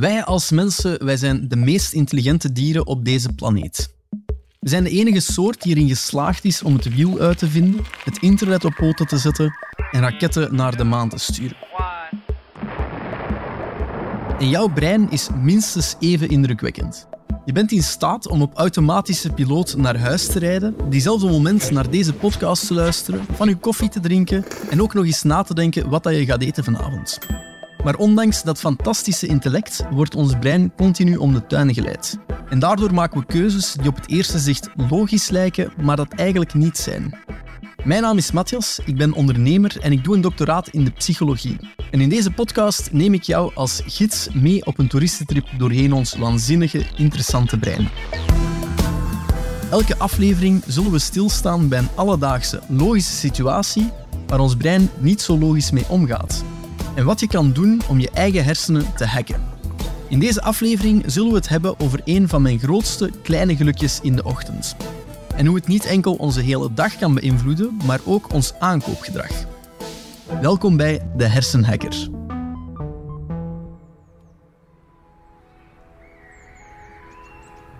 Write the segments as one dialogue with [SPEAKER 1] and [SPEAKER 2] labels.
[SPEAKER 1] Wij als mensen wij zijn de meest intelligente dieren op deze planeet. We zijn de enige soort die erin geslaagd is om het wiel uit te vinden, het internet op poten te zetten en raketten naar de maan te sturen. En jouw brein is minstens even indrukwekkend. Je bent in staat om op automatische piloot naar huis te rijden, diezelfde moment naar deze podcast te luisteren, van je koffie te drinken en ook nog eens na te denken wat je gaat eten vanavond. Maar ondanks dat fantastische intellect wordt ons brein continu om de tuin geleid. En daardoor maken we keuzes die op het eerste zicht logisch lijken, maar dat eigenlijk niet zijn. Mijn naam is Matthias, ik ben ondernemer en ik doe een doctoraat in de psychologie. En in deze podcast neem ik jou als gids mee op een toeristentrip doorheen ons waanzinnige, interessante brein. Elke aflevering zullen we stilstaan bij een alledaagse, logische situatie waar ons brein niet zo logisch mee omgaat. En wat je kan doen om je eigen hersenen te hacken. In deze aflevering zullen we het hebben over een van mijn grootste kleine gelukjes in de ochtend. En hoe het niet enkel onze hele dag kan beïnvloeden, maar ook ons aankoopgedrag. Welkom bij de Hersenhacker.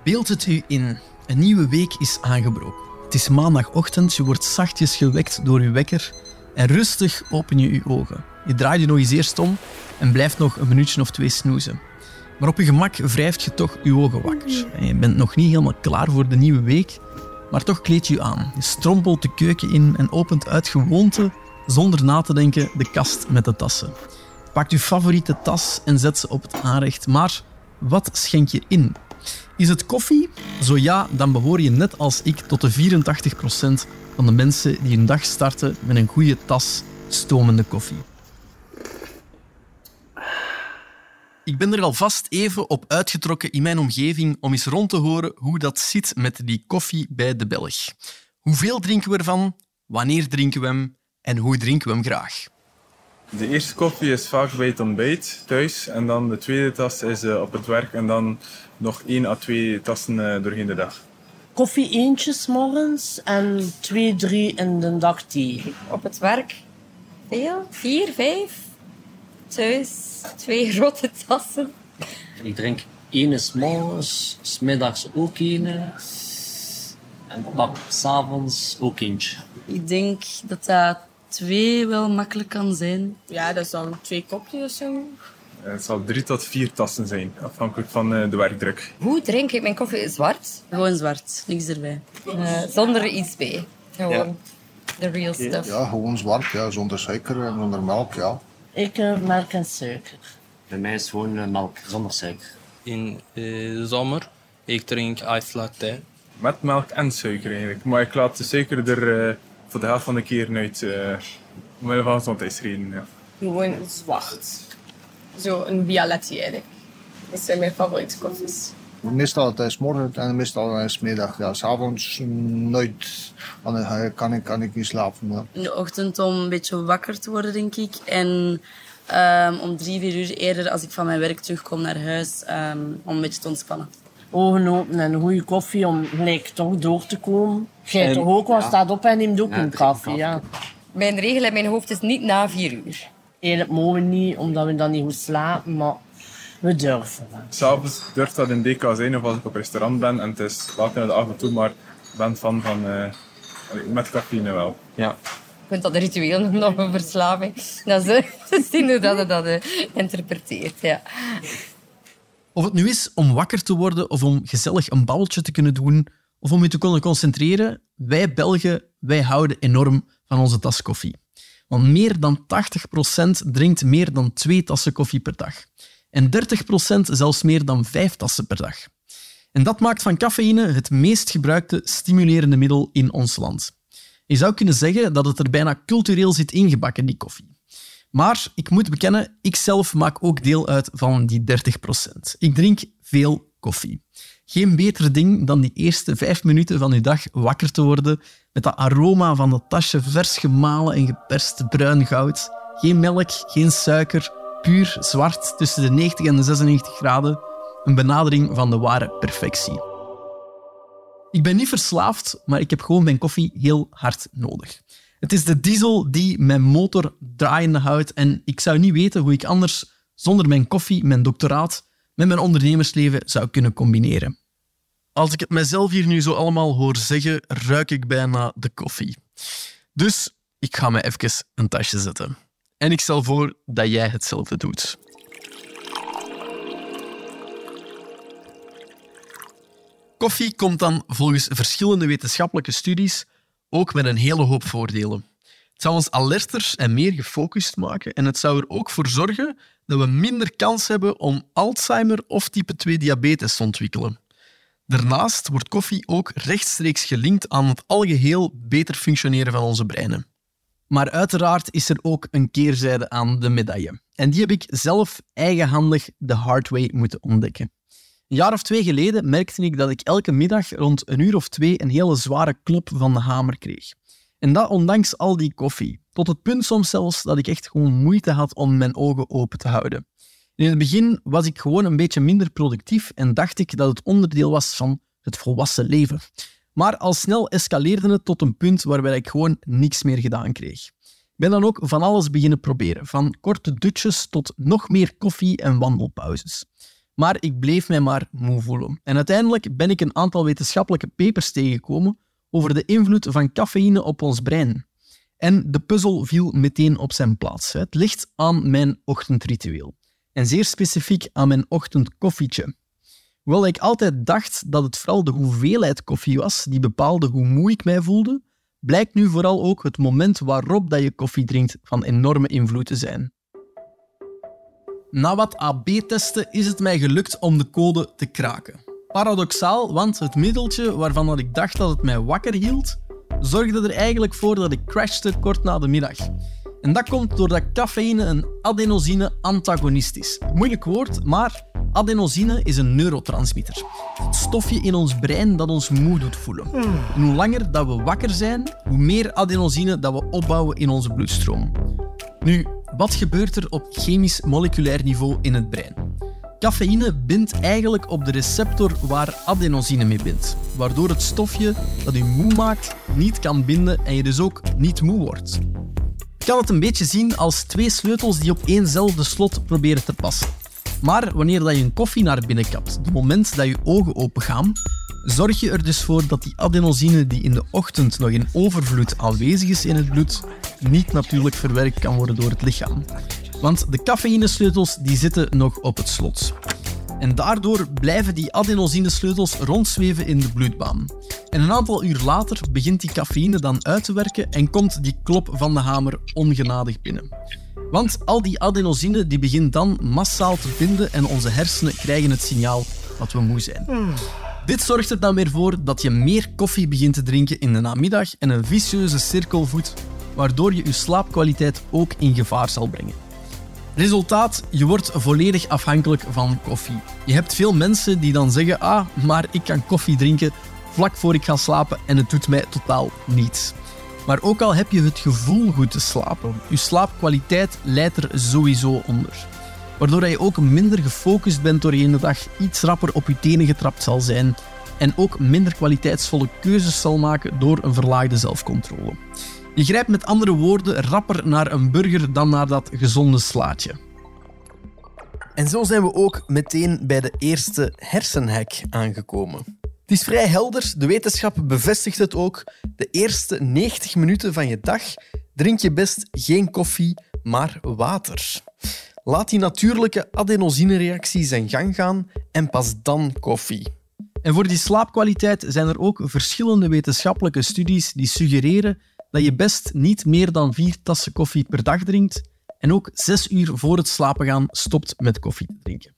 [SPEAKER 1] Beeld het u in. Een nieuwe week is aangebroken. Het is maandagochtend, je wordt zachtjes gewekt door je wekker en rustig open je je ogen. Je draait je nog eens eerst om en blijft nog een minuutje of twee snoezen. Maar op je gemak wrijft je toch je ogen wakker. En je bent nog niet helemaal klaar voor de nieuwe week, maar toch kleed je je aan. Je strompelt de keuken in en opent uit gewoonte, zonder na te denken, de kast met de tassen. Pak je favoriete tas en zet ze op het aanrecht. Maar wat schenk je in? Is het koffie? Zo ja, dan behoor je net als ik tot de 84% van de mensen die hun dag starten met een goede tas stomende koffie. Ik ben er alvast even op uitgetrokken in mijn omgeving om eens rond te horen hoe dat zit met die koffie bij de Belg. Hoeveel drinken we ervan? Wanneer drinken we hem? En hoe drinken we hem graag?
[SPEAKER 2] De eerste koffie is vaak bij het ontbijt thuis. En dan de tweede tas is eh, op het werk. En dan nog één à twee tassen uh, doorheen de dag.
[SPEAKER 3] Koffie eentje s morgens en twee, drie in de dag thee.
[SPEAKER 4] Op het werk veel? Vier, vijf? Thuis twee grote tassen.
[SPEAKER 5] Ik drink één s morgens, s middags ook één. En pak s'avonds ook eentje.
[SPEAKER 6] Ik denk dat dat twee wel makkelijk kan zijn.
[SPEAKER 7] Ja, dat is dan twee kopjes zo.
[SPEAKER 2] Het zal drie tot vier tassen zijn, afhankelijk van uh, de werkdruk.
[SPEAKER 4] Hoe drink ik mijn koffie? Zwart?
[SPEAKER 6] Gewoon zwart, niks erbij.
[SPEAKER 4] Uh, zonder iets bij. Gewoon de real stuff.
[SPEAKER 8] Ja, gewoon zwart, ja, zonder suiker en zonder melk, ja.
[SPEAKER 3] Ik uh, melk en suiker.
[SPEAKER 5] Bij mij is gewoon melk, zonder suiker.
[SPEAKER 9] In de zomer, ik drink ice latte.
[SPEAKER 2] Met melk en suiker eigenlijk. Maar ik laat de suiker er voor de helft van de keer uit. Uh, omwille van gezondheidsredenen. Ja.
[SPEAKER 7] Gewoon zwart. Zo een Bialetti eigenlijk. Dat zijn mijn favoriete koffies.
[SPEAKER 8] Meestal het is morgen en meestal is middag. Ja, s'avonds nooit dan kan ik, kan ik niet slapen. Ja.
[SPEAKER 6] In de ochtend om een beetje wakker te worden, denk ik. En um, om drie, vier uur eerder als ik van mijn werk terugkom naar huis um, om een beetje te ontspannen.
[SPEAKER 3] Ogen open en een goede koffie om gelijk toch door te komen. Jij toch ook, wel ja. staat op en neemt ook ja, een koffie. Ja.
[SPEAKER 4] Mijn regel in mijn hoofd is niet na vier uur.
[SPEAKER 3] Eigenlijk mogen we niet, omdat we dan niet goed slapen, maar we durven.
[SPEAKER 2] S'avonds durft dat in DK zijn of als ik op restaurant ben en het is laat in de avond toe, maar ik ben van van uh, met cafeïne wel.
[SPEAKER 4] Ja. Ik vind dat ritueel noemen op een verslaving. Dat is te zien hoe dat je dat uh, interpreteert. Ja.
[SPEAKER 1] Of het nu is om wakker te worden of om gezellig een babbeltje te kunnen doen of om je te kunnen concentreren, wij Belgen wij houden enorm van onze tas koffie. Want meer dan 80% drinkt meer dan twee tassen koffie per dag. En 30% zelfs meer dan vijf tassen per dag. En dat maakt van cafeïne het meest gebruikte stimulerende middel in ons land. Je zou kunnen zeggen dat het er bijna cultureel zit ingebakken, die koffie. Maar ik moet bekennen, ik zelf maak ook deel uit van die 30%. Ik drink veel koffie. Geen beter ding dan die eerste vijf minuten van je dag wakker te worden met dat aroma van dat tasje vers gemalen en geperst bruin goud. Geen melk, geen suiker, puur zwart tussen de 90 en de 96 graden. Een benadering van de ware perfectie. Ik ben niet verslaafd, maar ik heb gewoon mijn koffie heel hard nodig. Het is de diesel die mijn motor draaiende houdt en ik zou niet weten hoe ik anders zonder mijn koffie, mijn doctoraat, met mijn ondernemersleven zou kunnen combineren. Als ik het mezelf hier nu zo allemaal hoor zeggen, ruik ik bijna de koffie. Dus ik ga me even een tasje zetten. En ik stel voor dat jij hetzelfde doet. Koffie komt dan volgens verschillende wetenschappelijke studies ook met een hele hoop voordelen. Het zou ons alerter en meer gefocust maken en het zou er ook voor zorgen dat we minder kans hebben om Alzheimer of type 2 diabetes te ontwikkelen. Daarnaast wordt koffie ook rechtstreeks gelinkt aan het algeheel beter functioneren van onze breinen. Maar uiteraard is er ook een keerzijde aan de medaille. En die heb ik zelf eigenhandig de hard way moeten ontdekken. Een jaar of twee geleden merkte ik dat ik elke middag rond een uur of twee een hele zware klop van de hamer kreeg. En dat ondanks al die koffie. Tot het punt soms zelfs dat ik echt gewoon moeite had om mijn ogen open te houden. In het begin was ik gewoon een beetje minder productief en dacht ik dat het onderdeel was van het volwassen leven. Maar al snel escaleerde het tot een punt waarbij ik gewoon niks meer gedaan kreeg. Ik ben dan ook van alles beginnen proberen, van korte dutjes tot nog meer koffie en wandelpauzes. Maar ik bleef mij maar moe voelen. En uiteindelijk ben ik een aantal wetenschappelijke papers tegengekomen over de invloed van cafeïne op ons brein. En de puzzel viel meteen op zijn plaats. Het ligt aan mijn ochtendritueel. En zeer specifiek aan mijn ochtendkoffietje. Hoewel ik altijd dacht dat het vooral de hoeveelheid koffie was die bepaalde hoe moe ik mij voelde, blijkt nu vooral ook het moment waarop dat je koffie drinkt van enorme invloed te zijn. Na wat AB-testen is het mij gelukt om de code te kraken. Paradoxaal, want het middeltje waarvan dat ik dacht dat het mij wakker hield, zorgde er eigenlijk voor dat ik crashte kort na de middag. En dat komt doordat cafeïne een adenosine-antagonist is. Moeilijk woord, maar adenosine is een neurotransmitter. Het stofje in ons brein dat ons moe doet voelen. En hoe langer dat we wakker zijn, hoe meer adenosine dat we opbouwen in onze bloedstroom. Nu, wat gebeurt er op chemisch-moleculair niveau in het brein? Cafeïne bindt eigenlijk op de receptor waar adenosine mee bindt, waardoor het stofje dat u moe maakt niet kan binden en je dus ook niet moe wordt. Kan het een beetje zien als twee sleutels die op éénzelfde slot proberen te passen. Maar wanneer dat je een koffie naar binnen kapt, het moment dat je ogen open gaan, zorg je er dus voor dat die adenosine die in de ochtend nog in overvloed aanwezig is in het bloed, niet natuurlijk verwerkt kan worden door het lichaam. Want de cafeïnesleutels die zitten nog op het slot. En daardoor blijven die adenosinesleutels rondzweven in de bloedbaan. En een aantal uur later begint die cafeïne dan uit te werken en komt die klop van de hamer ongenadig binnen. Want al die adenosine die begint dan massaal te binden en onze hersenen krijgen het signaal dat we moe zijn. Dit zorgt er dan weer voor dat je meer koffie begint te drinken in de namiddag en een vicieuze cirkel voedt, waardoor je je slaapkwaliteit ook in gevaar zal brengen. Resultaat, je wordt volledig afhankelijk van koffie. Je hebt veel mensen die dan zeggen, ah, maar ik kan koffie drinken vlak voor ik ga slapen en het doet mij totaal niets. Maar ook al heb je het gevoel goed te slapen, je slaapkwaliteit leidt er sowieso onder. Waardoor je ook minder gefocust bent doorheen de dag, iets rapper op je tenen getrapt zal zijn en ook minder kwaliteitsvolle keuzes zal maken door een verlaagde zelfcontrole. Je grijpt met andere woorden rapper naar een burger dan naar dat gezonde slaatje. En zo zijn we ook meteen bij de eerste hersenhack aangekomen. Is vrij helder, de wetenschap bevestigt het ook. De eerste 90 minuten van je dag drink je best geen koffie, maar water. Laat die natuurlijke adenosine-reactie zijn gang gaan en pas dan koffie. En voor die slaapkwaliteit zijn er ook verschillende wetenschappelijke studies die suggereren dat je best niet meer dan vier tassen koffie per dag drinkt en ook zes uur voor het slapen gaan stopt met koffie te drinken.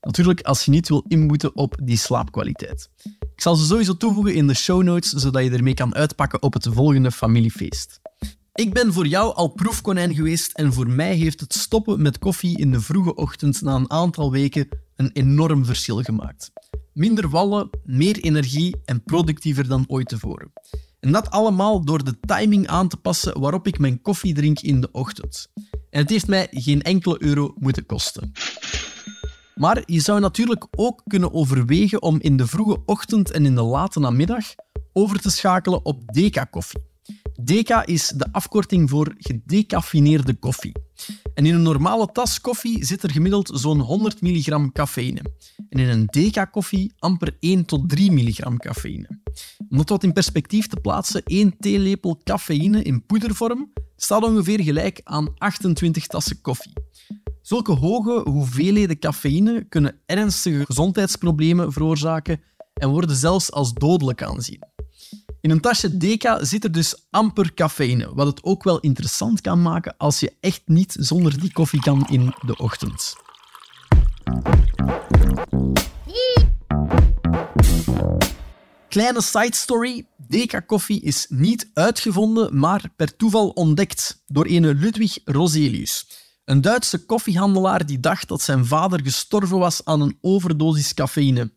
[SPEAKER 1] Natuurlijk als je niet wil inboeten op die slaapkwaliteit. Ik zal ze sowieso toevoegen in de show notes, zodat je ermee kan uitpakken op het volgende familiefeest. Ik ben voor jou al proefkonijn geweest en voor mij heeft het stoppen met koffie in de vroege ochtend na een aantal weken een enorm verschil gemaakt. Minder wallen, meer energie en productiever dan ooit tevoren. En dat allemaal door de timing aan te passen waarop ik mijn koffie drink in de ochtend. En het heeft mij geen enkele euro moeten kosten. Maar je zou natuurlijk ook kunnen overwegen om in de vroege ochtend en in de late namiddag over te schakelen op deca-koffie. Deca is de afkorting voor gedecaffineerde koffie. En in een normale tas koffie zit er gemiddeld zo'n 100 milligram cafeïne. En in een deca-koffie amper 1 tot 3 milligram cafeïne. Om dat wat in perspectief te plaatsen, 1 theelepel cafeïne in poedervorm staat ongeveer gelijk aan 28 tassen koffie. Zulke hoge hoeveelheden cafeïne kunnen ernstige gezondheidsproblemen veroorzaken en worden zelfs als dodelijk aanzien. In een tasje Deca zit er dus amper cafeïne, wat het ook wel interessant kan maken als je echt niet zonder die koffie kan in de ochtend. Kleine side story. Deca koffie is niet uitgevonden, maar per toeval ontdekt door een Ludwig Roselius. Een Duitse koffiehandelaar die dacht dat zijn vader gestorven was aan een overdosis cafeïne.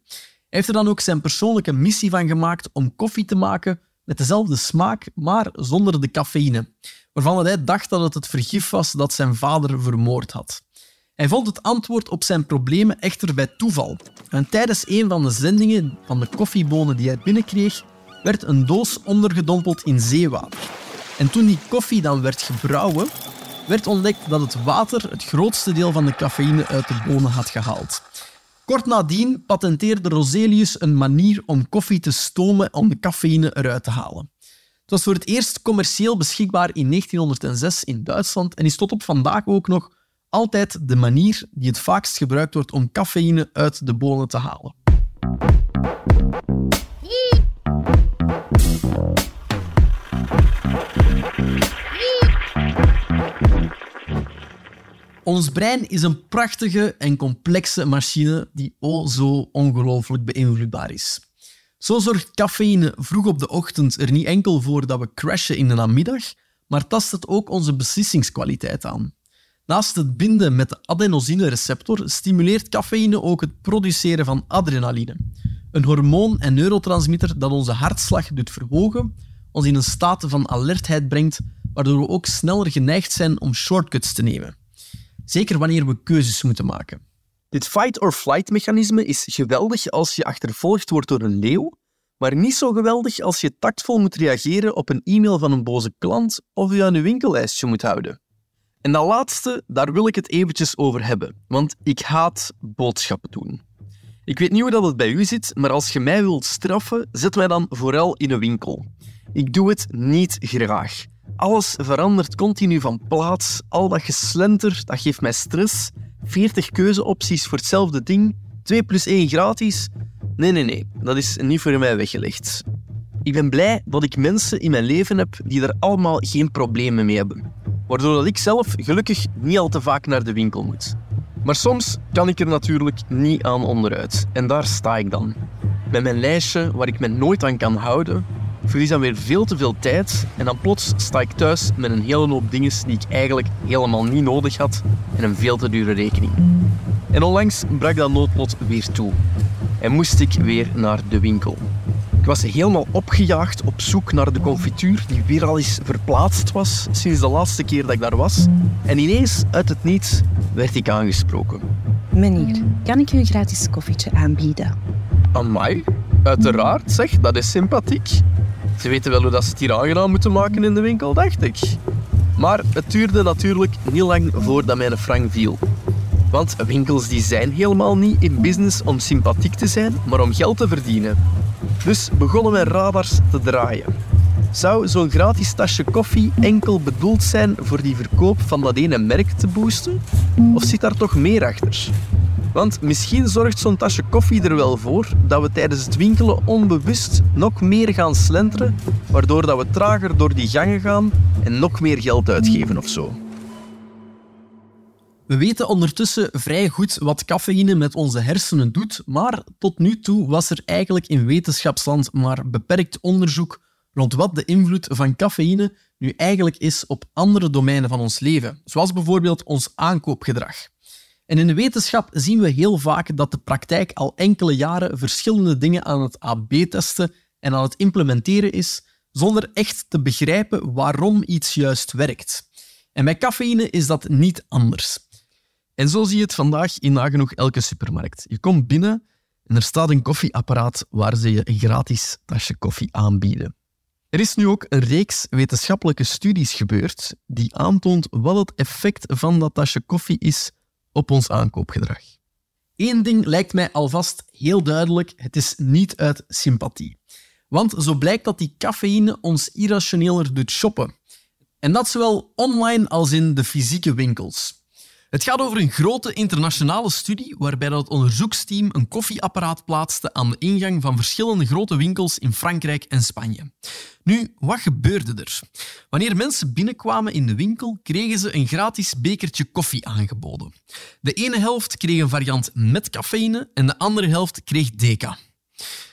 [SPEAKER 1] Heeft er dan ook zijn persoonlijke missie van gemaakt om koffie te maken met dezelfde smaak, maar zonder de cafeïne, waarvan hij dacht dat het het vergif was dat zijn vader vermoord had. Hij vond het antwoord op zijn problemen echter bij toeval. En tijdens een van de zendingen van de koffiebonen die hij binnenkreeg, werd een doos ondergedompeld in zeewater. En toen die koffie dan werd gebrouwen, werd ontdekt dat het water het grootste deel van de cafeïne uit de bonen had gehaald. Kort nadien patenteerde Roselius een manier om koffie te stomen om de cafeïne eruit te halen. Het was voor het eerst commercieel beschikbaar in 1906 in Duitsland en is tot op vandaag ook nog altijd de manier die het vaakst gebruikt wordt om cafeïne uit de bonen te halen. Ons brein is een prachtige en complexe machine die o zo ongelooflijk beïnvloedbaar is. Zo zorgt cafeïne vroeg op de ochtend er niet enkel voor dat we crashen in de namiddag, maar tast het ook onze beslissingskwaliteit aan. Naast het binden met de adenosine-receptor stimuleert cafeïne ook het produceren van adrenaline, een hormoon en neurotransmitter dat onze hartslag doet verhogen, ons in een staat van alertheid brengt, waardoor we ook sneller geneigd zijn om shortcuts te nemen. Zeker wanneer we keuzes moeten maken. Dit fight-or-flight-mechanisme is geweldig als je achtervolgd wordt door een leeuw, maar niet zo geweldig als je tactvol moet reageren op een e-mail van een boze klant of je aan je winkellijstje moet houden. En dat laatste, daar wil ik het eventjes over hebben, want ik haat boodschappen doen. Ik weet niet hoe dat het bij u zit, maar als je mij wilt straffen, zet mij dan vooral in een winkel. Ik doe het niet graag. Alles verandert continu van plaats. Al dat geslenter, dat geeft mij stress. 40 keuzeopties voor hetzelfde ding. 2 plus 1 gratis. Nee, nee, nee. Dat is niet voor mij weggelegd. Ik ben blij dat ik mensen in mijn leven heb die er allemaal geen problemen mee hebben. Waardoor dat ik zelf gelukkig niet al te vaak naar de winkel moet. Maar soms kan ik er natuurlijk niet aan onderuit. En daar sta ik dan. Met mijn lijstje waar ik me nooit aan kan houden, verlies dan weer veel te veel tijd en dan plots sta ik thuis met een hele hoop dingen die ik eigenlijk helemaal niet nodig had en een veel te dure rekening. En onlangs brak dat noodlot weer toe en moest ik weer naar de winkel. Ik was helemaal opgejaagd op zoek naar de confituur die weer al eens verplaatst was sinds de laatste keer dat ik daar was. En ineens, uit het niets, werd ik aangesproken.
[SPEAKER 10] Meneer, kan ik u een gratis koffietje aanbieden?
[SPEAKER 1] Amai, uiteraard, zeg, dat is sympathiek. Ze weten wel hoe dat ze het hier aangenaam moeten maken in de winkel, dacht ik. Maar het duurde natuurlijk niet lang voordat mijn frank viel. Want winkels die zijn helemaal niet in business om sympathiek te zijn, maar om geld te verdienen. Dus begonnen mijn radars te draaien. Zou zo'n gratis tasje koffie enkel bedoeld zijn voor die verkoop van dat ene merk te boosten? Of zit daar toch meer achter? Want misschien zorgt zo'n tasje koffie er wel voor dat we tijdens het winkelen onbewust nog meer gaan slenteren, waardoor dat we trager door die gangen gaan en nog meer geld uitgeven of zo. We weten ondertussen vrij goed wat cafeïne met onze hersenen doet, maar tot nu toe was er eigenlijk in wetenschapsland maar beperkt onderzoek rond wat de invloed van cafeïne nu eigenlijk is op andere domeinen van ons leven, zoals bijvoorbeeld ons aankoopgedrag. En in de wetenschap zien we heel vaak dat de praktijk al enkele jaren verschillende dingen aan het AB-testen en aan het implementeren is, zonder echt te begrijpen waarom iets juist werkt. En bij cafeïne is dat niet anders. En zo zie je het vandaag in nagenoeg elke supermarkt. Je komt binnen en er staat een koffieapparaat waar ze je een gratis tasje koffie aanbieden. Er is nu ook een reeks wetenschappelijke studies gebeurd die aantoont wat het effect van dat tasje koffie is op ons aankoopgedrag. Eén ding lijkt mij alvast heel duidelijk: het is niet uit sympathie. Want zo blijkt dat die cafeïne ons irrationeler doet shoppen. En dat zowel online als in de fysieke winkels. Het gaat over een grote internationale studie waarbij dat het onderzoeksteam een koffieapparaat plaatste aan de ingang van verschillende grote winkels in Frankrijk en Spanje. Nu, wat gebeurde er? Wanneer mensen binnenkwamen in de winkel, kregen ze een gratis bekertje koffie aangeboden. De ene helft kreeg een variant met cafeïne en de andere helft kreeg deca.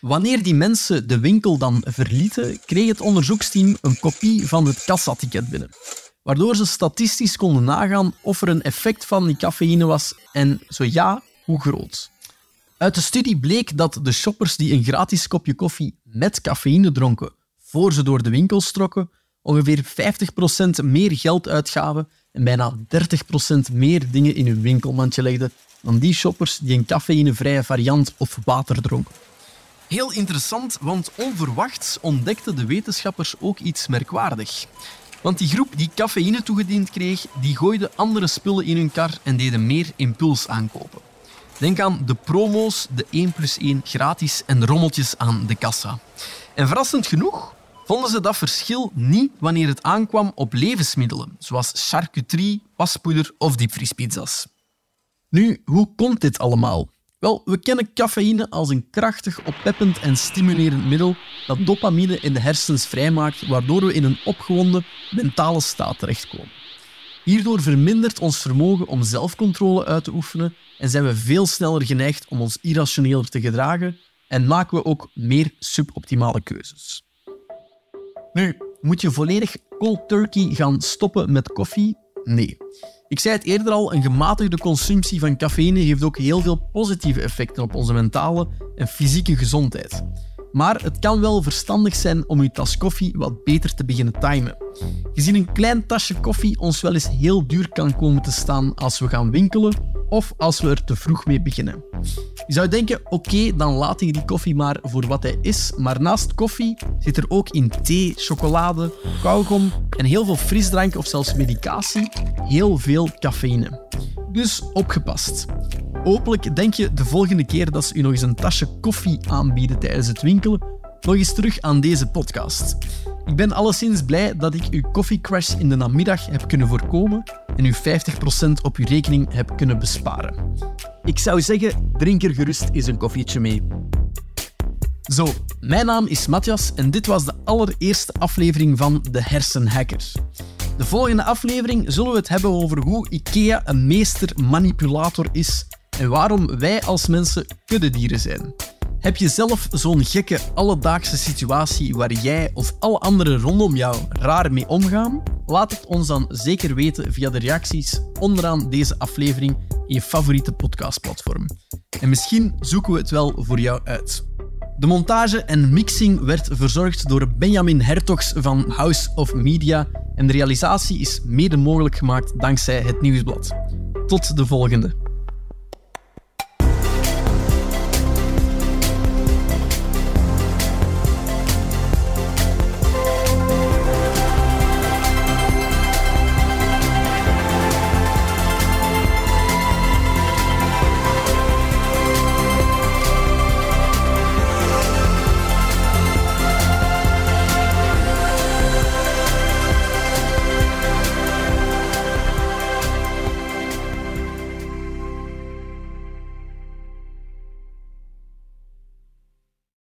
[SPEAKER 1] Wanneer die mensen de winkel dan verlieten, kreeg het onderzoeksteam een kopie van het kassaticket binnen waardoor ze statistisch konden nagaan of er een effect van die cafeïne was en zo ja, hoe groot. Uit de studie bleek dat de shoppers die een gratis kopje koffie met cafeïne dronken voor ze door de winkels trokken, ongeveer 50% meer geld uitgaven en bijna 30% meer dingen in hun winkelmandje legden dan die shoppers die een cafeïnevrije variant of water dronken. Heel interessant, want onverwachts ontdekten de wetenschappers ook iets merkwaardig. Want die groep die cafeïne toegediend kreeg, die gooide andere spullen in hun kar en deden meer impuls aankopen. Denk aan de promo's, de 1 plus 1 gratis en rommeltjes aan de kassa. En verrassend genoeg vonden ze dat verschil niet wanneer het aankwam op levensmiddelen, zoals charcuterie, waspoeder of diepvriespizza's. Nu, hoe komt dit allemaal? Wel, we kennen cafeïne als een krachtig, oppeppend en stimulerend middel dat dopamine in de hersens vrijmaakt, waardoor we in een opgewonden mentale staat terechtkomen. Hierdoor vermindert ons vermogen om zelfcontrole uit te oefenen en zijn we veel sneller geneigd om ons irrationeler te gedragen en maken we ook meer suboptimale keuzes. Nu, moet je volledig cold turkey gaan stoppen met koffie? Nee. Ik zei het eerder al, een gematigde consumptie van cafeïne heeft ook heel veel positieve effecten op onze mentale en fysieke gezondheid. Maar het kan wel verstandig zijn om je tas koffie wat beter te beginnen timen. Gezien een klein tasje koffie ons wel eens heel duur kan komen te staan als we gaan winkelen of als we er te vroeg mee beginnen. Je zou denken, oké, dan laat ik die koffie maar voor wat hij is, maar naast koffie zit er ook in thee, chocolade, kauwgom en heel veel frisdrank of zelfs medicatie heel veel cafeïne. Dus opgepast. Hopelijk denk je de volgende keer dat ze u nog eens een tasje koffie aanbieden tijdens het winkelen, nog eens terug aan deze podcast. Ik ben alleszins blij dat ik uw koffiecrash in de namiddag heb kunnen voorkomen en u 50% op uw rekening heb kunnen besparen. Ik zou zeggen, drink er gerust eens een koffietje mee. Zo, mijn naam is Matthias en dit was de allereerste aflevering van De Hersenhacker. De volgende aflevering zullen we het hebben over hoe IKEA een meester-manipulator is en waarom wij als mensen kuddedieren zijn. Heb je zelf zo'n gekke alledaagse situatie waar jij of alle anderen rondom jou raar mee omgaan? Laat het ons dan zeker weten via de reacties onderaan deze aflevering in je favoriete podcastplatform. En misschien zoeken we het wel voor jou uit. De montage en mixing werd verzorgd door Benjamin Hertogs van House of Media en de realisatie is mede mogelijk gemaakt dankzij het Nieuwsblad. Tot de volgende.